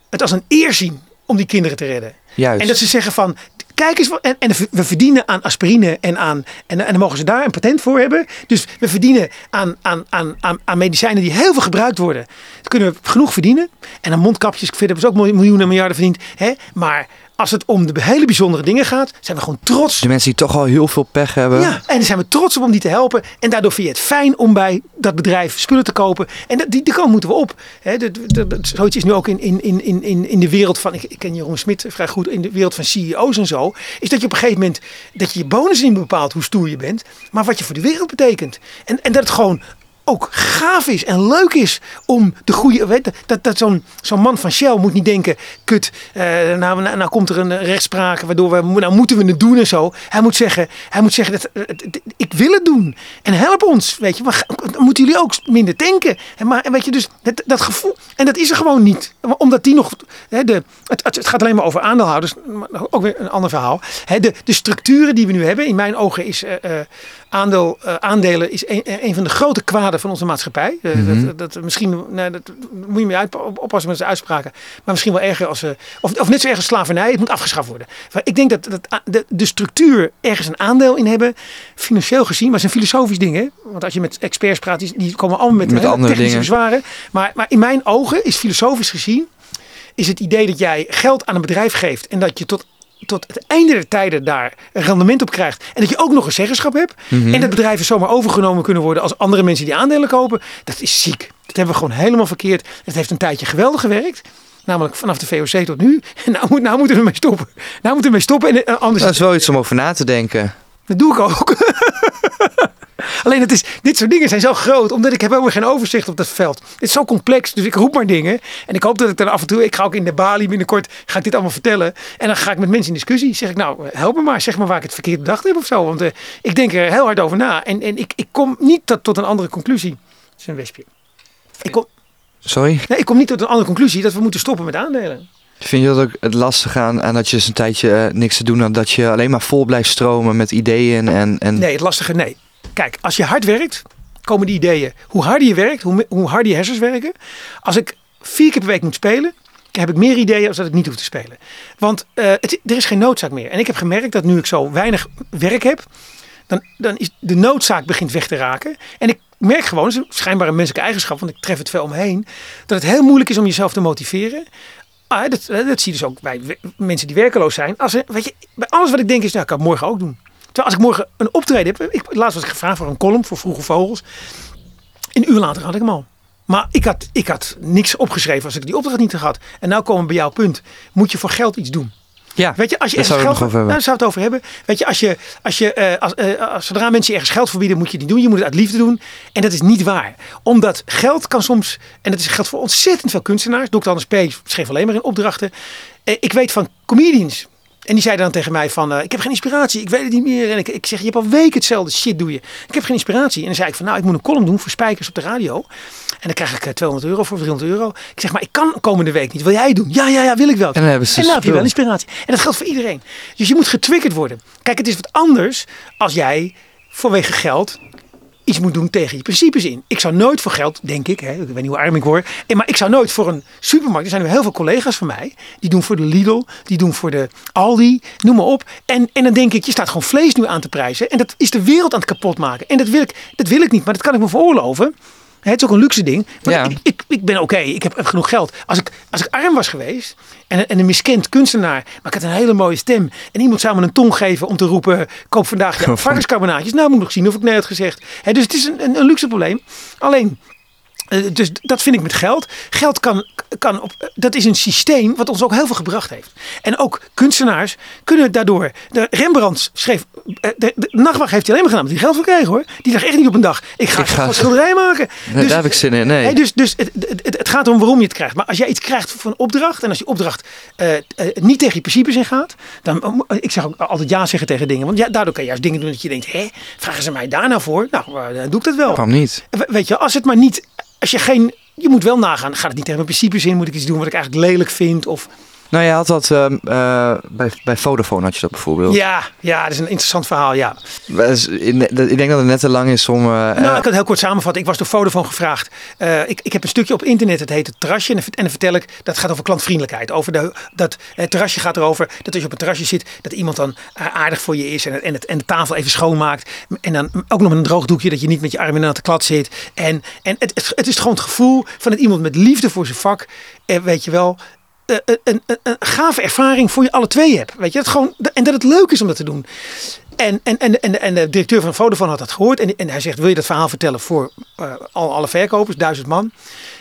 Speaker 2: het als een eer zien om die kinderen te redden.
Speaker 1: Juist.
Speaker 2: En dat ze zeggen van, kijk eens, en, en we verdienen aan aspirine en aan, en, en dan mogen ze daar een patent voor hebben. Dus we verdienen aan, aan, aan, aan, aan medicijnen die heel veel gebruikt worden. Dan kunnen we genoeg verdienen. En aan mondkapjes, vind hebben ze ook miljoenen en miljarden verdiend. Hè? Maar als het om de hele bijzondere dingen gaat, zijn we gewoon trots
Speaker 1: De mensen die toch al heel veel pech hebben.
Speaker 2: ja, en zijn we trots op om die te helpen. En daardoor vind je het fijn om bij dat bedrijf spullen te kopen. En dat, die, die kant moeten we op. Hè, dat, dat, dat- zoiets is nu ook in, in, in, in, in de wereld van, ik, ik ken Jeroen Smit vrij goed, in de wereld van CEO's en zo. Is dat je op een gegeven moment, dat je je bonus niet bepaalt hoe stoer je bent. Maar wat je voor de wereld betekent. En, en dat het gewoon ook gaaf is en leuk is om de goede. Weet, dat dat zo'n zo'n man van Shell moet niet denken: kut, eh, nou, nou, nou komt er een eh, rechtspraak waardoor we. Nou moeten we het doen en zo. Hij moet zeggen: hij moet zeggen dat, eh, ik wil het doen. En help ons. Weet je, maar moeten jullie ook minder denken. En, maar, en weet je, dus dat, dat gevoel. En dat is er gewoon niet. Omdat die nog. Hè, de, het, het, gaat alleen maar over aandeelhouders. maar Ook weer een ander verhaal. De, de structuren die we nu hebben, in mijn ogen is. Aandeel, eh, aandelen is een, een van de grote kwaden van onze maatschappij. Eh, dat, dat, misschien, nou, dat moet je mee uit, op- oppassen met zijn uitspraken. Maar misschien wel erger als, eh, of, of net zo erg als slavernij. Het moet afgeschaft worden. Maar ik denk dat, dat de, de structuur ergens een aandeel in hebben, financieel gezien, maar het is een filosofisch ding. Hè? Want als je met experts praat, die, die komen allemaal met,
Speaker 1: Met
Speaker 2: hele
Speaker 1: andere
Speaker 2: technische
Speaker 1: dingen.
Speaker 2: bezwaren. Maar, maar in mijn ogen is filosofisch gezien, is het idee dat jij geld aan een bedrijf geeft en dat je tot tot het einde der tijden daar een rendement op krijgt. En dat je ook nog een zeggenschap hebt.
Speaker 1: Mhm.
Speaker 2: En dat bedrijven zomaar overgenomen kunnen worden als andere mensen die aandelen kopen. Dat is ziek. Dat hebben we gewoon helemaal verkeerd. Het heeft een tijdje geweldig gewerkt. Namelijk vanaf de VOC tot nu. En nou, moet, nou moeten we ermee stoppen. Nou moeten we ermee stoppen. En eh, anders
Speaker 1: Dat is wel iets om over na te denken.
Speaker 2: dat doe ik ook. Alleen het is, dit soort dingen zijn zo groot, omdat ik heb helemaal geen overzicht op dat veld. Het is zo complex, dus ik roep maar dingen. En ik hoop dat ik dan af en toe, ik ga ook in de balie binnenkort, ga ik dit allemaal vertellen. En dan ga ik met mensen in discussie. Zeg ik, nou, help me maar, zeg maar waar ik het verkeerd bedacht heb of zo. Want eh, ik denk er heel hard over na. En, en ik, ik kom niet tot, tot een andere conclusie. Is een wespje. Ik kom,
Speaker 1: Sorry?
Speaker 2: nee, ik kom niet tot een andere conclusie dat we moeten stoppen met aandelen.
Speaker 1: Vind je dat ook het lastig aan, aan dat je eens een tijdje eh, niks te doen had? Dat je alleen maar vol blijft stromen met ideeën en... en...
Speaker 2: Nee, het lastige, nee. Kijk, als je hard werkt, komen die ideeën. Hoe harder je werkt, hoe, hoe harder je hersens werken. Als ik vier keer per week moet spelen, heb ik meer ideeën als dat ik niet hoef te spelen. Want eh, er is geen noodzaak meer. En ik heb gemerkt dat nu ik zo weinig werk heb, dan, dan is de noodzaak begint weg te raken. En ik merk gewoon, het is schijnbaar een menselijke eigenschap, want ik tref het veel omheen, dat het heel moeilijk is om jezelf te motiveren. Ah, dat, dat zie je dus ook bij mensen die werkeloos zijn. Als weet je, bij alles wat ik denk is, nou, ik kan het morgen ook doen. Terwijl als ik morgen een optreden heb, ik, laatst was ik gevraagd voor een column voor Vroege Vogels. Een uur later had ik hem al. Maar ik had, ik had niks opgeschreven als ik die opdracht niet had gehad. En nou komen we bij jouw punt. Moet je voor geld iets doen?
Speaker 1: Ja,
Speaker 2: Weet je, als je ergens
Speaker 1: we
Speaker 2: geld. Nou, daar zou het over hebben. Weet je, als je, als je, eh, als, eh, als, zodra mensen je ergens geld verbieden, moet je het niet doen. Je moet het uit liefde doen. En dat is niet waar. Omdat geld kan soms, en dat is geldt voor ontzettend veel kunstenaars. Dr. Anders P. schreef alleen maar in opdrachten. Eh, ik weet van comedians. En die zeiden dan tegen mij van, eh, ik heb geen inspiratie, ik weet het niet meer. En ik, ik zeg, je hebt al weken hetzelfde shit doe je. Ik heb geen inspiratie. En dan zei ik van, nou, ik moet een column doen voor Spijkers op de radio. En dan krijg ik eh, 200 euro voor 300 euro. Ik zeg, maar ik kan komende week niet. Wil jij doen? Ja, ja, ja, wil ik wel.
Speaker 1: En dan hebben ze
Speaker 2: en heb je wel inspiratie. En dat geldt voor iedereen. Dus je moet getriggerd worden. Kijk, het is wat anders als jij vanwege geld iets moet doen tegen je principes in. Ik zou nooit voor geld, denk ik, hè, ik weet niet hoe arm ik word, eh, maar ik zou nooit voor een supermarkt, er zijn heel veel collega's van mij, die doen voor de Lidl, die doen voor de Aldi, noem maar op. En, en dan denk ik, je staat gewoon vlees nu aan te prijzen en dat is de wereld aan het kapot maken. En dat wil ik, dat wil ik niet, maar dat kan ik me veroorloven. Het is ook een luxe ding. Maar
Speaker 1: Ja.
Speaker 2: ik, ik, ik ben oké, ik heb, heb genoeg geld. Als ik, als ik arm was geweest en, en een miskend kunstenaar, maar ik had een hele mooie stem. En iemand zou me een tong geven om te roepen, koop vandaag ja, varkenscarbonaatjes. Nou, moet ik nog zien of ik nee had gezegd. Hè, dus het is een, een, een luxe probleem. Alleen, dus dat vind ik met geld. Geld kan, kan op, dat is een systeem wat ons ook heel veel gebracht heeft. En ook kunstenaars kunnen daardoor. De Rembrandt schreef. eh, De, de, Nachtwacht heeft hij alleen maar gedaan omdat hij geld voor kreeg hoor. Die dacht echt niet op een dag. Ik ga,
Speaker 1: Ik ga-
Speaker 2: een schilderij maken.
Speaker 1: Nee, daar heb ik zin in. Nee.
Speaker 2: Hey, dus dus het, het, gaat erom waarom je het krijgt. Maar als jij iets krijgt voor een opdracht. En als die opdracht eh, eh, niet tegen je principes ingaat. Dan, eh, ik zeg ook altijd ja zeggen tegen dingen. Want ja, daardoor kan je juist dingen doen dat je denkt. Hé, vragen ze mij daar nou voor? Nou, eh, dan doe ik dat wel.
Speaker 1: Waarom niet?
Speaker 2: We- Weet je, als het maar niet, als je geen, je moet wel nagaan, gaat het niet tegen mijn principes in, moet ik iets doen wat ik eigenlijk lelijk vind? Of,
Speaker 1: Nou, je had dat ehm, eh, bij, bij Vodafone had je dat bijvoorbeeld.
Speaker 2: ja, ja, dat is een interessant verhaal, ja.
Speaker 1: Ik denk dat het net te lang is om... eh,
Speaker 2: Nou,
Speaker 1: eh,
Speaker 2: ik kan het heel kort samenvatten. Ik was door Vodafone gevraagd. Eh, ik, ik heb een stukje op internet, het heet het terrasje. En, dan- en dan vertel ik, dat gaat over klantvriendelijkheid. Over de, dat, het terrasje gaat erover dat als je op een terrasje zit, dat iemand dan eh, aardig voor je is. En, het- en, het, en de tafel even schoonmaakt. En dan ook nog met een droog doekje, dat je niet met je arm in een natte klad zit. En, en het, het, het is gewoon het gevoel van dat iemand met liefde voor zijn vak, eh, weet je wel... eh, een, een, een, een gave ervaring voor je alle twee hebt. Weet je, dat gewoon, en dat het leuk is om dat te doen. En, en, en, en, en de directeur van Vodafone had dat gehoord. En, en hij zegt, wil je dat verhaal vertellen voor eh, al, alle verkopers, duizend man?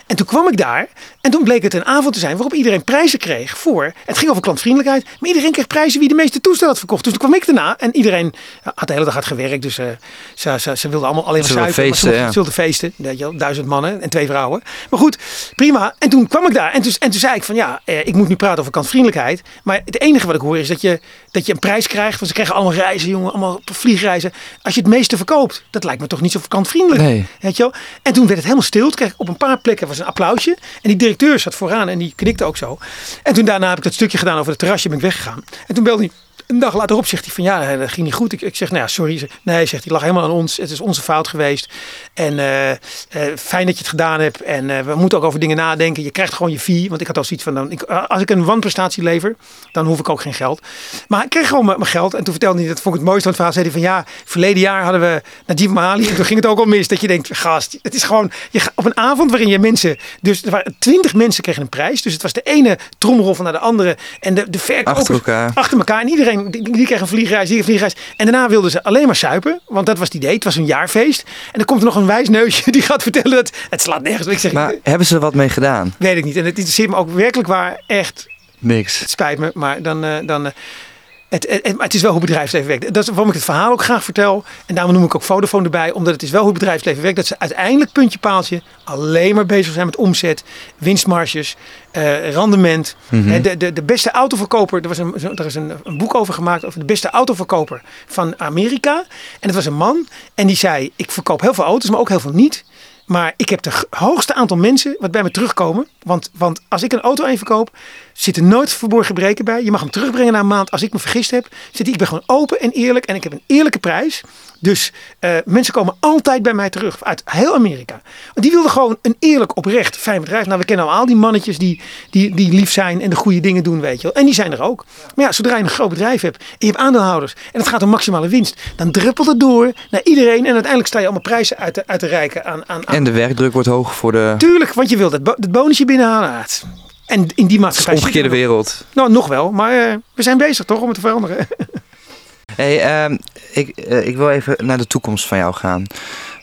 Speaker 2: En toen kwam ik daar. En toen bleek het een avond te zijn waarop iedereen prijzen kreeg voor... Het ging over klantvriendelijkheid. Maar iedereen kreeg prijzen wie de meeste toestellen had verkocht. Dus toen kwam ik daarna. En iedereen had de hele dag hard gewerkt. Dus eh, ze, ze, ze wilden allemaal alleen maar zuipen.
Speaker 1: feesten,
Speaker 2: maar ze,
Speaker 1: ja.
Speaker 2: ze wilden feesten. Je duizend mannen en twee vrouwen. Maar goed, prima. En toen kwam ik daar. En toen, en toen zei ik van ja, eh, ik moet nu praten over klantvriendelijkheid. Maar het enige wat ik hoor is dat je, dat je een prijs krijgt. Want ze krijgen allemaal reizen, jongen. Allemaal vliegreizen. Als je het meeste verkoopt. Dat lijkt me toch niet zo klantvriendelijk.
Speaker 1: Nee.
Speaker 2: Weet je wel? En toen werd het helemaal stil. Toen kreeg ik op een paar plekken een applausje. En die directeur zat vooraan en die knikte ook zo. En toen daarna heb ik dat stukje gedaan over het terrasje. Ben ik weggegaan. En toen belde hij. Een dag later op zegt hij van ja, dat ging niet goed. Ik, ik zeg nou ja, sorry. Nee, zegt hij, lag helemaal aan ons. Het is onze fout geweest. En eh, eh, fijn dat je het gedaan hebt. En eh, we moeten ook over dingen nadenken. Je krijgt gewoon je fee. Want ik had al zoiets van, dan, ik, als ik een wanprestatie lever, dan hoef ik ook geen geld. Maar ik kreeg gewoon mijn geld. En toen vertelde hij, dat vond ik het mooiste van het verhaal. Zei hij van ja, verleden jaar hadden we Najib Mahali. En toen ging het ook al mis. Dat je denkt, gast, het is gewoon je, op een avond waarin je mensen... Dus er waren twintig mensen kregen een prijs. Dus het was de ene trommelrol van naar de andere. En de, de verkopers
Speaker 1: Achter elkaar.
Speaker 2: achter elkaar. En iedereen, die, die kreeg een vliegreis, die een vliegreis. En daarna wilden ze alleen maar suipen. Want dat was het idee. Het was een jaarfeest. En dan komt er nog een wijsneusje die gaat vertellen dat... Het slaat nergens. Ik zeg,
Speaker 1: Maar hebben ze er wat mee gedaan?
Speaker 2: weet ik niet. En het interesseert me ook werkelijk waar echt...
Speaker 1: Niks.
Speaker 2: Het spijt me, maar dan... eh, dan eh, het, het, het- maar het is wel hoe bedrijfsleven werkt. Dat is waarom ik het verhaal ook graag vertel. En daarom noem ik ook Vodafone erbij. Omdat het is wel hoe bedrijfsleven werkt. Dat ze uiteindelijk puntje paaltje alleen maar bezig zijn met omzet, winstmarges, eh, rendement. Hè, de, de, de beste autoverkoper, er, was een, er is een, een boek over gemaakt over de beste autoverkoper van Amerika. En het was een man en die zei, ik verkoop heel veel auto's, maar ook heel veel niet. Maar ik heb het hoogste aantal mensen wat bij me terugkomen. Want, want als ik een auto aan je verkoop, zitten nooit verborgen gebreken bij. Je mag hem terugbrengen na een maand. Als ik me vergist heb, zit ik ben gewoon open en eerlijk. En ik heb een eerlijke prijs. Dus eh, mensen komen altijd bij mij terug. Uit heel Amerika. Die wilden gewoon een eerlijk, oprecht, fijn bedrijf. Nou, we kennen al die mannetjes die, die, die lief zijn en de goede dingen doen, weet je wel. En die zijn er ook. Maar ja, zodra je een groot bedrijf hebt en je hebt aandeelhouders. En het gaat om maximale winst. Dan druppelt het door naar iedereen. En uiteindelijk sta je allemaal prijzen uit te, uit te reiken aan, aan, aan
Speaker 1: En de werkdruk wordt hoog voor de
Speaker 2: Tuurlijk, want je wilt het, bo- het bonusje binnenhalen. Ah, het- En in die maatschappij.
Speaker 1: omgekeerde wereld.
Speaker 2: Nou, nog wel. Maar eh, we zijn bezig toch om het te veranderen.
Speaker 1: Hey, ehm, ik, eh, ik wil even naar de toekomst van jou gaan.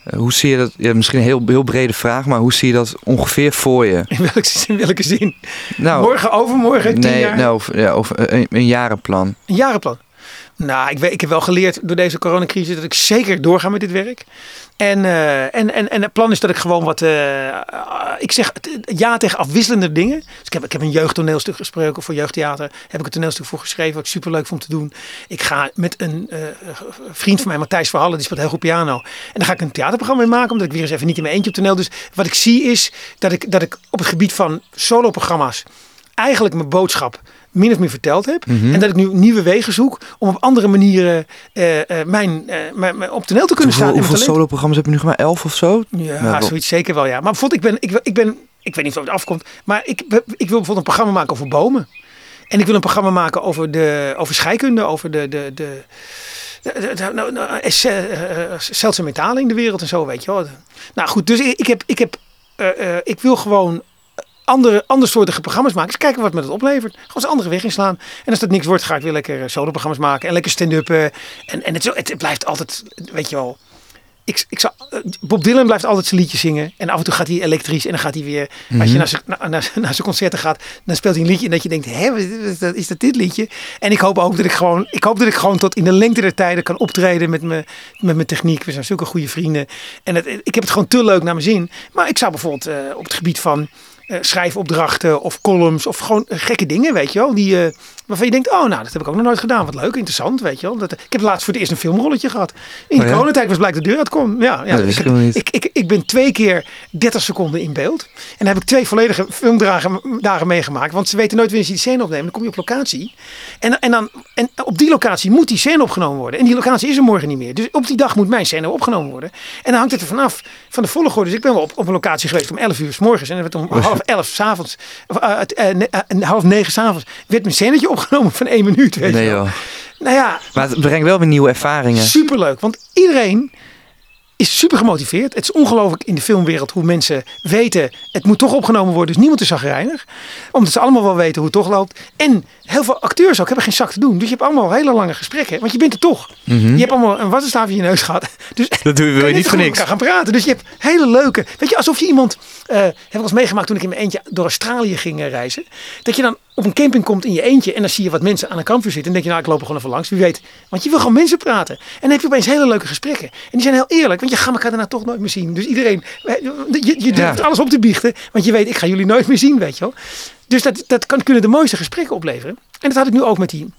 Speaker 1: Eh, hoe zie je dat? Ja, misschien een heel, heel brede vraag, maar hoe zie je dat ongeveer voor je?
Speaker 2: In welke, in welke zin? Nou, Morgen, overmorgen, tien
Speaker 1: nee,
Speaker 2: jaar?
Speaker 1: Nou, ja, of een, een jarenplan.
Speaker 2: Een jarenplan. Nou, ik, weet, ik heb wel geleerd door deze coronacrisis dat ik zeker doorga met dit werk. En, uh, en, en, en het plan is dat ik gewoon wat. Uh, ik zeg ja tegen afwisselende dingen. Dus ik heb, ik heb een jeugdtoneelstuk gesproken voor jeugdtheater. Heb ik een toneelstuk voor geschreven. Wat ik super leuk vond te doen. Ik ga met een uh, vriend van mij, Matthijs Verhallen, die speelt heel goed piano. En dan ga ik een theaterprogramma mee maken. Omdat ik weer eens even niet in mijn eentje op toneel. Dus wat ik zie is dat ik, dat ik op het gebied van soloprogramma's eigenlijk mijn boodschap min of meer verteld heb. Mhm. En dat ik nu nieuwe wegen zoek om op andere manieren uh, uh, mijn, uh, mijn, op toneel te kunnen staan.
Speaker 1: Hoeveel solo-programma's heb je nu gemaakt? Elf of zo?
Speaker 2: Ja, nou, zoiets zeker wel, ja. Maar bijvoorbeeld, ik ben, ik, ik ben, ik weet niet of het afkomt, maar ik, ik wil bijvoorbeeld een programma maken over bomen. En ik wil een programma maken over, de, over scheikunde, over de, de, de, nou, nou, zeldzame metalen in de wereld en zo, weet je wel. Nou goed, dus ik, ik heb, ik heb, ik wil gewoon andere, andere soortige programma's maken. Eens kijken wat me dat oplevert. Gewoon eens andere weg inslaan. En als dat niks wordt, ga ik weer lekker eh, solo-programma's maken. En lekker stand-up. En, en het, het, blijft altijd, weet je wel... Ik, ik zou, eh, Bob Dylan blijft altijd zijn liedje zingen. En af en toe gaat hij elektrisch. En dan gaat hij weer. Als je mhm. naar zijn, naar, naar, naar zijn concerten gaat. Dan speelt hij een liedje. En dat je denkt: hé, is dat dit liedje? En ik hoop ook dat ik gewoon. Ik hoop dat ik gewoon tot in de lengte der tijden kan optreden met, me, met mijn techniek. We zijn zulke goede vrienden. En het, ik heb het gewoon te leuk naar mijn zin. Maar ik zou bijvoorbeeld uh, op het gebied van schrijfopdrachten of columns of gewoon gekke dingen, weet je wel. Die, uh, waarvan je denkt, oh nou, dat heb ik ook nog nooit gedaan. Wat leuk, interessant, weet je wel. Dat, ik heb laatst voor het eerst een filmrolletje gehad. In de oh, coronatijd was blijkt de deur uitkom. Ja, ja, ik, ik, ik, ik, ben twee keer 30 seconden in beeld. En dan heb ik twee volledige filmdagen meegemaakt. Want ze weten nooit wanneer ze die scène opnemen. Dan kom je op locatie. En, en, dan, en op die locatie moet die scène opgenomen worden. En die locatie is er morgen niet meer. Dus op die dag moet mijn scène opgenomen worden. En dan hangt het er vanaf van de volgorde. Dus ik ben wel op, op een locatie geweest om 11 uur s morgens. En dan werd om half elf s'avonds, of uh, uh, half negen s'avonds, werd mijn scènetje opgenomen van één minuut. Weet nee, wel. Nou ja.
Speaker 1: Maar het brengt wel weer nieuwe ervaringen.
Speaker 2: Superleuk, want iedereen is super gemotiveerd. Het is ongelooflijk in de filmwereld hoe mensen weten, het moet toch opgenomen worden, dus niemand is zagrijnig. Omdat ze allemaal wel weten hoe het toch loopt. En heel veel acteurs ook hebben geen zak te doen. Dus je hebt allemaal hele lange gesprekken, want je bent er toch. Mhm. Je hebt allemaal een wattenstaaf in je neus gehad. Dus
Speaker 1: dat doe je, je niet voor niks.
Speaker 2: gaan praten. Dus je hebt hele leuke, weet je, alsof je iemand, uh, heb ik eens meegemaakt toen ik in mijn eentje door Australië ging uh, reizen. Dat je dan op een camping komt in je eentje en dan zie je wat mensen aan een kampvuur zitten. En denk je, nou, ik loop er gewoon even langs. Wie weet. Want je wil gewoon mensen praten. En dan heb je opeens hele leuke gesprekken. En die zijn heel eerlijk, want je gaat elkaar daarna toch nooit meer zien. Dus iedereen, je, je durft alles op te biechten, want je weet, ik ga jullie nooit meer zien, weet je wel. Dus dat, dat kan, kunnen de mooiste gesprekken opleveren. En dat had ik nu ook met die,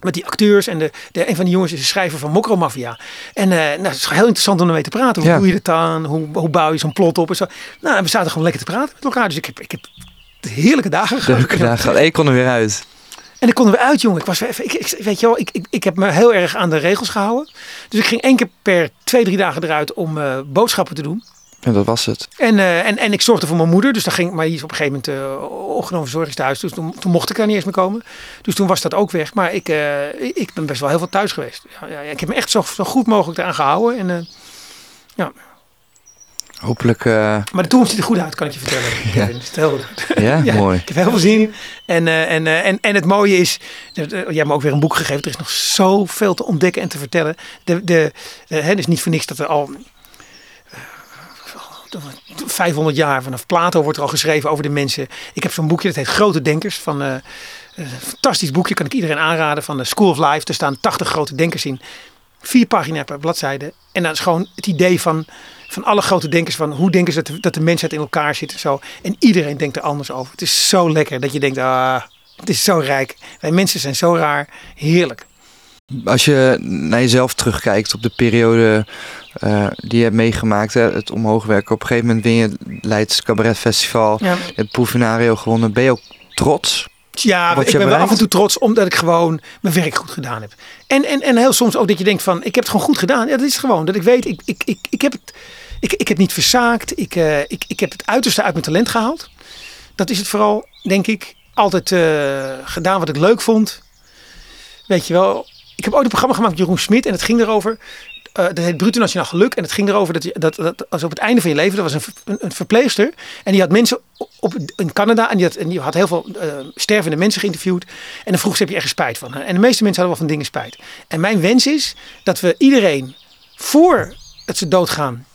Speaker 2: met die acteurs. En de, de, een van die jongens is de schrijver van Mokro Mafia. En uh, nou, het is heel interessant om ermee te praten. Hoe doe je dat aan? Hoe, hoe bouw je zo'n plot op? En zo. Nou, we zaten gewoon lekker te praten met elkaar. Dus ik heb, ik heb heerlijke dagen gehad.
Speaker 1: Leuke dagen. Ik kon er weer uit.
Speaker 2: En ik kon er weer uit, jongen. Ik was even, ik, ik, weet je wel, ik, ik, ik heb me heel erg aan de regels gehouden. Dus ik ging één keer per twee, drie dagen eruit om uh, boodschappen te doen.
Speaker 1: En dat was het.
Speaker 2: En, uh, en, en ik zorgde voor mijn moeder. Dus daar ging, maar die is op een gegeven moment uh, opgenomen verzorgingstehuis. Dus toen, toen, mocht ik daar niet eens meer komen. Dus toen was dat ook weg. Maar ik, uh, ik ben best wel heel veel thuis geweest. Ja, ja, ik heb me echt zo, zo goed mogelijk eraan gehouden. En ja,
Speaker 1: Hopelijk. Uh...
Speaker 2: Maar de toekomst ziet er goed uit, kan ik je vertellen.
Speaker 1: Ja, ja, ja, mooi.
Speaker 2: Ik heb heel veel zin. En, uh, en, uh, en, en het mooie is, jij hebt me ook weer een boek gegeven. Er is nog zoveel te ontdekken en te vertellen. De, de, het is niet voor niks dat er al 500 jaar vanaf Plato wordt er al geschreven over de mensen. Ik heb zo'n boekje dat heet Grote Denkers van. een fantastisch boekje, kan ik iedereen aanraden. Van de School of Life. Er staan 80 grote denkers in. Vier pagina's per bladzijde. En dat is gewoon het idee van van alle grote denkers van hoe denken ze dat de, dat de mensheid in elkaar zit en zo. En iedereen denkt er anders over. Het is zo lekker dat je denkt, ah, het is zo rijk. Wij mensen zijn zo raar. Heerlijk.
Speaker 1: Als je naar jezelf terugkijkt op de periode uh, die je hebt meegemaakt, hè, het omhoog werken. Op een gegeven moment win je het Leids Cabaret Festival, ja. het Proefinario gewonnen. Ben je ook trots?
Speaker 2: Ja, ik ben wel af en toe trots omdat ik gewoon mijn werk goed gedaan heb. En, en, en heel soms ook dat je denkt van, ik heb het gewoon goed gedaan. Ja, dat is gewoon dat ik weet, ik, ik, ik, ik heb het ik, ik heb niet verzaakt. Ik, uh, ik, ik heb het uiterste uit mijn talent gehaald. Dat is het vooral, denk ik. Altijd uh, gedaan wat ik leuk vond. Weet je wel. Ik heb ooit een programma gemaakt met Jeroen Smit. En het ging erover. Uh, dat heet Bruto Nationaal Geluk. En het ging erover dat, je, dat, dat als op het einde van je leven. Er was een, een, verpleegster. En die had mensen op, in Canada. En die had, en die had heel veel uh, stervende mensen geïnterviewd. En dan vroeg ze: heb je ergens spijt van? En de meeste mensen hadden wel van dingen spijt. En mijn wens is dat we iedereen voor het ze doodgaan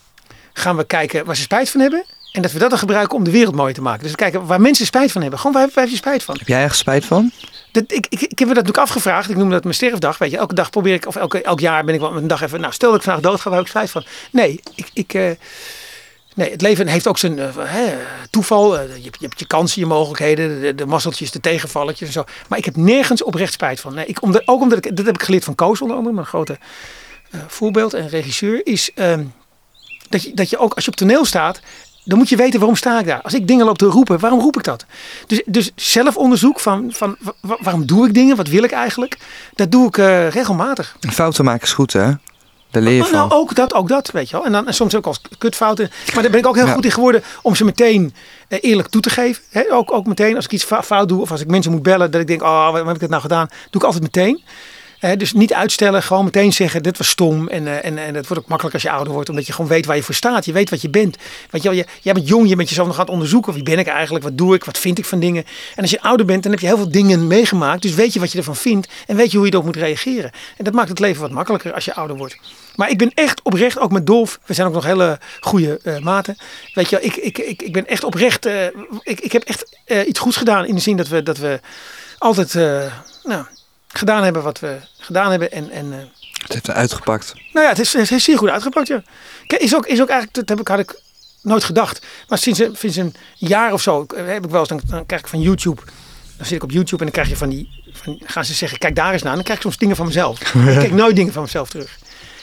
Speaker 2: gaan we kijken waar ze spijt van hebben. En dat we dat dan gebruiken om de wereld mooier te maken. Dus kijken waar mensen spijt van hebben. Gewoon waar, waar heb je spijt van?
Speaker 1: Heb jij ergens spijt van?
Speaker 2: Dat, ik, ik, ik heb me dat natuurlijk afgevraagd. Ik noem dat mijn sterfdag. Weet je, elke dag probeer ik, of elke, elk jaar ben ik wel een dag even. Nou, stel dat ik vandaag dood ga, waar ik spijt van? Nee, ik. ik eh, Nee, het leven heeft ook zijn hè, toeval. Uh, je, je, hebt je kansen, je mogelijkheden, de, de mazzeltjes, de tegenvalletjes en zo. Maar ik heb nergens oprecht spijt van. Nee, ik, omdat, ook omdat ik, dat heb ik geleerd van Koos onder andere, mijn grote voorbeeld en regisseur, is ehm, dat, je, dat je ook als je op toneel staat, dan moet je weten waarom sta ik daar. Als ik dingen loop te roepen, waarom roep ik dat? Dus, dus zelfonderzoek van, van waarom doe ik dingen, wat wil ik eigenlijk, dat doe ik regelmatig.
Speaker 1: Fouten maken is goed hè? Daar leer je
Speaker 2: van. Nou, ook dat, ook dat, weet je wel. En, dan, en soms ook als kutfouten. Maar daar ben ik ook heel goed in geworden om ze meteen eh, eerlijk toe te geven. He, ook, ook meteen als ik iets fout doe of als ik mensen moet bellen, dat ik denk, oh, wat heb ik dat nou gedaan? Doe ik altijd meteen dus niet uitstellen, gewoon meteen zeggen: dit was stom. En, uh, en, en het wordt ook makkelijk als je ouder wordt, omdat je gewoon weet waar je voor staat. Je weet wat je bent. Weet je, je, jij bent jong, je bent jezelf nog aan het onderzoeken. Wie ben ik eigenlijk? Wat doe ik? Wat vind ik van dingen? En als je ouder bent, dan heb je heel veel dingen meegemaakt. Dus weet je wat je ervan vindt en weet je hoe je erop moet reageren. En dat maakt het leven wat makkelijker als je ouder wordt. Maar ik ben echt oprecht, ook met Dolf. We zijn ook nog hele goede uh, maten. Weet je, ik, ik, ik, ik ben echt oprecht. Uh, ik, ik heb echt iets goeds gedaan in de zin dat we, dat we altijd. nou, gedaan hebben wat we gedaan hebben. En, en, uh,
Speaker 1: het heeft uitgepakt.
Speaker 2: Nou ja, het is, het is zeer goed uitgepakt. Ja. Is ook, is ook eigenlijk, dat heb ik, had ik nooit gedacht. Maar sinds, sinds een jaar of zo eh, heb ik wel eens, dan, dan krijg ik van YouTube. Dan zit ik op YouTube en dan krijg je van die, van, gaan ze zeggen, kijk daar eens naar. En dan krijg ik soms dingen van mezelf. ik kijk nooit dingen van mezelf terug.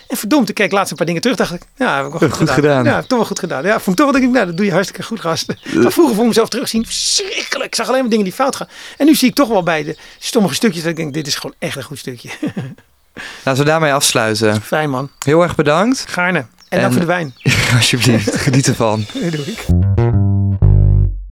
Speaker 2: En verdomd, ik keek laatst een paar dingen terug. Dacht ik, ja, heb ik wel goed, goed gedaan. Ja, toch wel goed gedaan. Ja, vond ik toch wat ik, nou, dat doe je hartstikke goed, gast. Maar vroeger vond ik mezelf terugzien, verschrikkelijk. Ik zag alleen maar dingen die fout gaan. En nu zie ik toch wel bij de sommige stukjes dat ik denk, dit is gewoon echt een goed stukje.
Speaker 1: Laten we daarmee afsluiten.
Speaker 2: Fijn man.
Speaker 1: Heel erg bedankt.
Speaker 2: Gaarne. En, en dank voor de wijn.
Speaker 1: Alsjeblieft, geniet ervan.
Speaker 2: Dat doe ik.